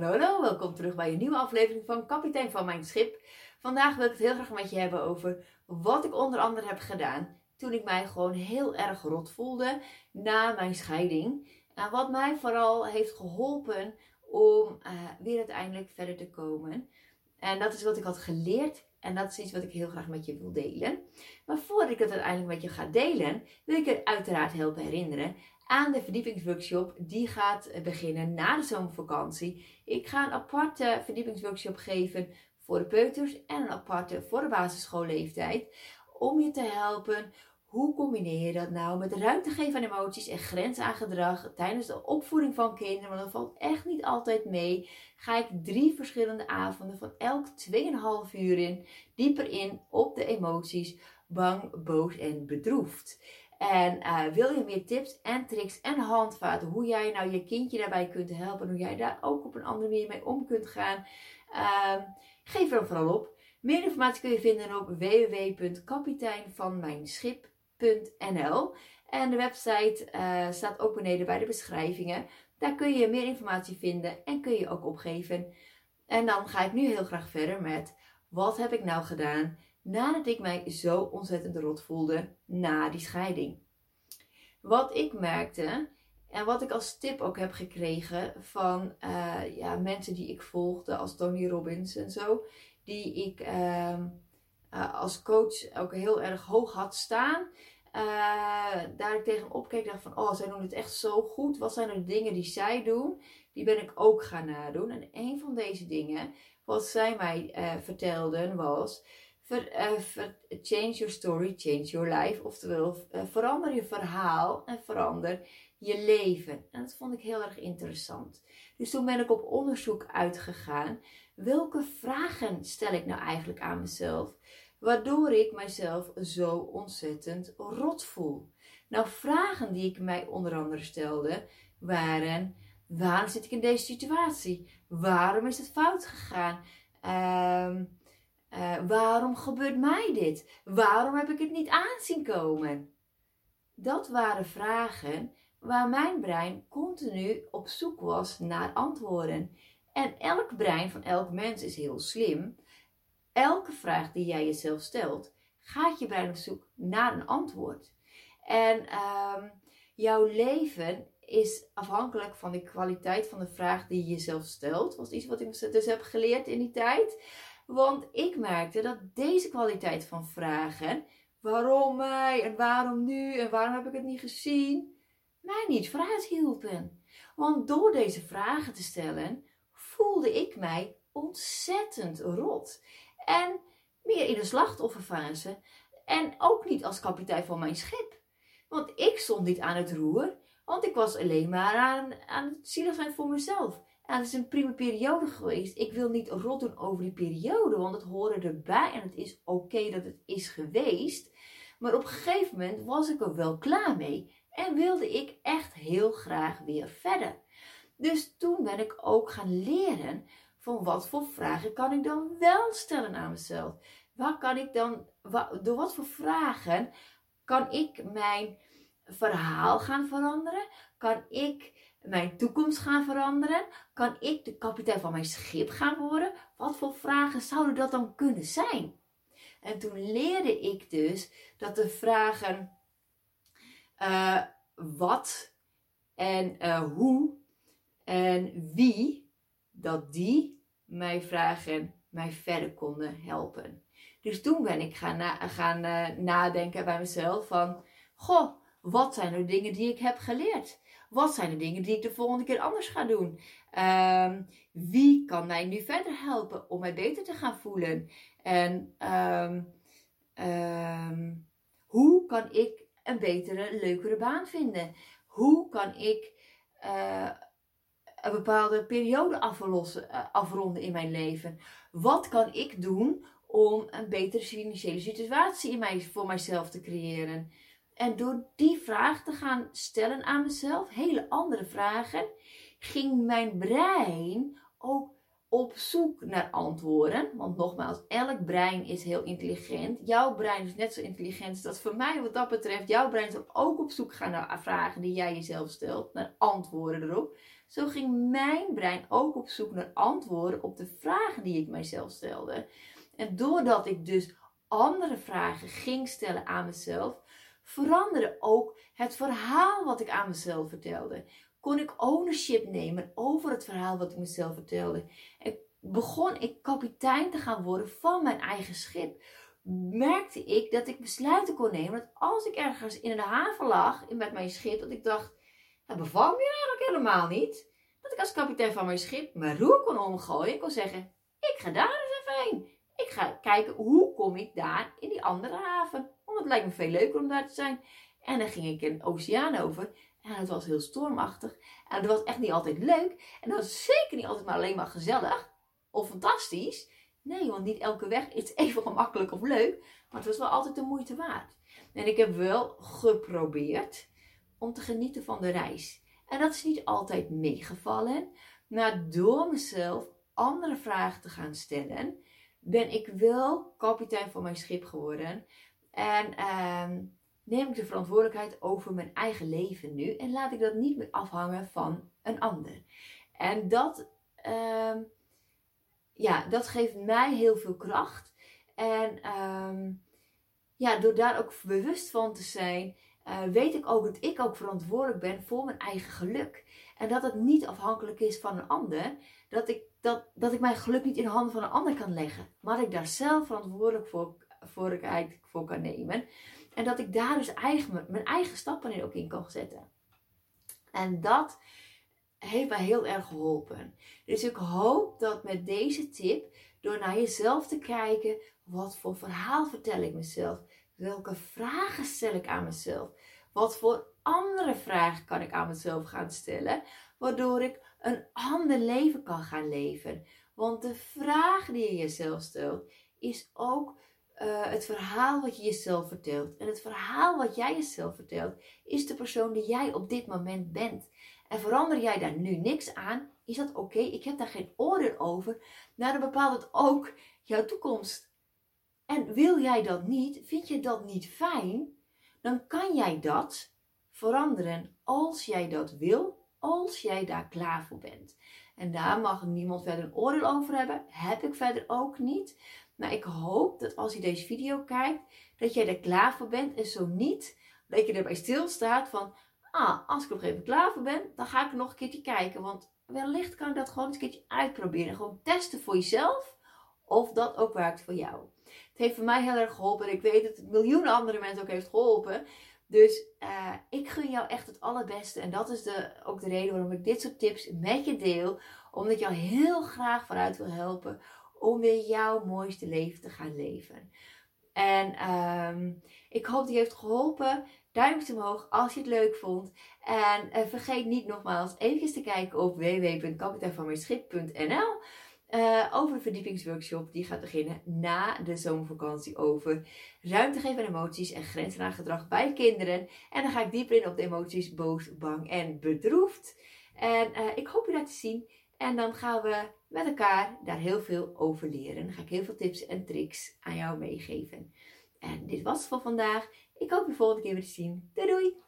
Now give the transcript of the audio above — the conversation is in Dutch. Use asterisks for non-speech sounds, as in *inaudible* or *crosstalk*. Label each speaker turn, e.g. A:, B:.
A: Hallo, welkom terug bij een nieuwe aflevering van Kapitein van Mijn Schip. Vandaag wil ik het heel graag met je hebben over wat ik onder andere heb gedaan toen ik mij gewoon heel erg rot voelde na mijn scheiding. En wat mij vooral heeft geholpen om uh, weer uiteindelijk verder te komen. En dat is wat ik had geleerd en dat is iets wat ik heel graag met je wil delen. Maar voordat ik het uiteindelijk met je ga delen, wil ik je uiteraard helpen herinneren aan de verdiepingsworkshop. Die gaat beginnen na de zomervakantie. Ik ga een aparte verdiepingsworkshop geven voor de peuters en een aparte voor de basisschoolleeftijd. Om je te helpen hoe combineer je dat nou met ruimte geven aan emoties en grens aan gedrag tijdens de opvoeding van kinderen? Want dat valt echt niet altijd mee. Ga ik drie verschillende avonden van elk 2,5 uur in, dieper in op de emoties, bang, boos en bedroefd. En uh, wil je meer tips en tricks en handvaten hoe jij nou je kindje daarbij kunt helpen, hoe jij daar ook op een andere manier mee om kunt gaan, uh, geef er vooral op. Meer informatie kun je vinden op www.kapiteinvanmijnschip.nl en de website uh, staat ook beneden bij de beschrijvingen. Daar kun je meer informatie vinden en kun je ook opgeven. En dan ga ik nu heel graag verder met wat heb ik nou gedaan nadat ik mij zo ontzettend rot voelde na die scheiding. Wat ik merkte en wat ik als tip ook heb gekregen van uh, ja, mensen die ik volgde, als Tony Robbins en zo, die ik uh, uh, als coach ook heel erg hoog had staan. Uh, daar ik tegen opkeek, dacht van, oh, zij doen het echt zo goed. Wat zijn er dingen die zij doen? Die ben ik ook gaan nadoen. En een van deze dingen, wat zij mij vertelden, was Ver, change your story, change your life. Oftewel, uh, verander je verhaal en verander je leven. En dat vond ik heel erg interessant. Dus toen ben ik op onderzoek uitgegaan. Welke vragen stel ik nou eigenlijk aan mezelf? Waardoor ik mijzelf zo ontzettend rot voel. Nou, vragen die ik mij onder andere stelde waren: waarom zit ik in deze situatie? Waarom is het fout gegaan? Uh, uh, waarom gebeurt mij dit? Waarom heb ik het niet aanzien komen? Dat waren vragen waar mijn brein continu op zoek was naar antwoorden. En elk brein van elk mens is heel slim. Elke vraag die jij jezelf stelt, gaat je brein op zoek naar een antwoord. En uh, jouw leven is afhankelijk van de kwaliteit van de vraag die je jezelf stelt. Was iets wat ik dus heb geleerd in die tijd. Want ik merkte dat deze kwaliteit van vragen, waarom mij en waarom nu en waarom heb ik het niet gezien, mij niet vooruit hielpen. Want door deze vragen te stellen, voelde ik mij ontzettend rot. En meer in de slachtofferfase. En ook niet als kapitein van mijn schip. Want ik stond niet aan het roer, want ik was alleen maar aan, aan het zielig zijn voor mezelf. En het is een prima periode geweest. Ik wil niet rotten over die periode, want het hoorde erbij en het is oké dat het is geweest. Maar op een gegeven moment was ik er wel klaar mee en wilde ik echt heel graag weer verder. Dus toen ben ik ook gaan leren van wat voor vragen kan ik dan wel stellen aan mezelf. Waar kan ik dan, door wat voor vragen kan ik mijn verhaal gaan veranderen? Kan ik mijn toekomst gaan veranderen? Kan ik de kapitein van mijn schip gaan worden? Wat voor vragen zouden dat dan kunnen zijn? En toen leerde ik dus dat de vragen uh, wat en uh, hoe en wie, dat die mij vragen mij verder konden helpen. Dus toen ben ik gaan, gaan uh, nadenken bij mezelf van, goh, wat zijn er dingen die ik heb geleerd? Wat zijn de dingen die ik de volgende keer anders ga doen? Um, wie kan mij nu verder helpen om mij beter te gaan voelen? En um, um, hoe kan ik een betere, leukere baan vinden? Hoe kan ik uh, een bepaalde periode aflossen, uh, afronden in mijn leven? Wat kan ik doen om een betere financiële situatie in mij, voor mijzelf te creëren? En door die vraag te gaan stellen aan mezelf, hele andere vragen, ging mijn brein ook op zoek naar antwoorden. Want nogmaals, elk brein is heel intelligent. Jouw brein is net zo intelligent. Dus dat voor mij wat dat betreft, jouw brein zal ook op zoek gaan naar vragen die jij jezelf stelt, naar antwoorden erop. zo ging mijn brein ook op zoek naar antwoorden op de vragen die ik mijzelf stelde. En doordat ik dus andere vragen ging stellen aan mezelf, veranderde ook het verhaal wat ik aan mezelf vertelde. Kon ik ownership nemen over het verhaal wat ik mezelf vertelde. En begon ik kapitein te gaan worden van mijn eigen schip. Merkte ik dat ik besluiten kon nemen dat als ik ergens in de haven lag met mijn schip, dat ik dacht, dat bevalt me eigenlijk helemaal niet. Dat ik als kapitein van mijn schip mijn roer kon omgooien en kon zeggen, ik ga daar eens even heen. Ik ga kijken hoe kom ik daar in die andere haven. Want het lijkt me veel leuker om daar te zijn. En dan ging ik een oceaan over. En het was heel stormachtig. En het was echt niet altijd leuk. En dat was zeker niet altijd maar alleen maar gezellig. Of fantastisch. Nee, want niet elke weg is *laughs* even gemakkelijk of leuk. Maar het was wel altijd de moeite waard. En ik heb wel geprobeerd om te genieten van de reis. En dat is niet altijd meegevallen. Maar door mezelf andere vragen te gaan stellen, ben ik wel kapitein van mijn schip geworden. En ehm, neem ik de verantwoordelijkheid over mijn eigen leven nu. En laat ik dat niet meer afhangen van een ander. En dat, ehm, ja, dat geeft mij heel veel kracht. En ehm, ja, door daar ook bewust van te zijn, uh, weet ik ook dat ik ook verantwoordelijk ben voor mijn eigen geluk. En dat het niet afhankelijk is van een ander. Dat ik, dat, dat ik mijn geluk niet in de handen van een ander kan leggen. Maar dat ik daar zelf verantwoordelijk voor, kan nemen. En dat ik daar dus eigen, mijn eigen stappen in ook in kan zetten. En dat heeft mij heel erg geholpen. Dus ik hoop dat met deze tip, door naar jezelf te kijken, wat voor verhaal vertel ik mezelf? Welke vragen stel ik aan mezelf? Wat voor andere vragen kan ik aan mezelf gaan stellen? Waardoor ik een ander leven kan gaan leven. Want de vraag die je jezelf stelt, is ook uh, het verhaal wat je jezelf vertelt. En het verhaal wat jij jezelf vertelt, is de persoon die jij op dit moment bent. En verander jij daar nu niks aan, is dat oké. Ik heb daar geen oordeel over. Maar dan bepaalt het ook jouw toekomst. En wil jij dat niet, vind je dat niet fijn, dan kan jij dat veranderen als jij dat wil, als jij daar klaar voor bent. En daar mag niemand verder een oordeel over hebben. Heb ik verder ook niet. Maar ik hoop dat als je deze video kijkt, dat jij er klaar voor bent. En zo niet, dat je erbij stilstaat van, ah, als ik er nog even klaar voor ben, dan ga ik nog een keertje kijken. Want wellicht kan ik dat gewoon een keertje uitproberen. Gewoon testen voor jezelf of dat ook werkt voor jou. Het heeft voor mij heel erg geholpen. En ik weet dat het miljoenen andere mensen ook heeft geholpen. Dus uh, ik gun jou echt het allerbeste. En dat is de, ook de reden waarom ik dit soort tips met je deel. Omdat ik jou heel graag vooruit wil helpen om weer jouw mooiste leven te gaan leven. En um, ik hoop dat je heeft geholpen. Duimpje omhoog als je het leuk vond. En uh, vergeet niet nogmaals even te kijken op www.kapiteinvanmijnschip.nl uh, over de verdiepingsworkshop die gaat beginnen na de zomervakantie over ruimte geven aan emoties en grenzen aan gedrag bij kinderen. En dan ga ik dieper in op de emoties boos, bang en bedroefd. En uh, ik hoop je daar te zien. En dan gaan we met elkaar daar heel veel over leren. Dan ga ik heel veel tips en tricks aan jou meegeven. En dit was het voor vandaag. Ik hoop je volgende keer weer te zien. Doei doei!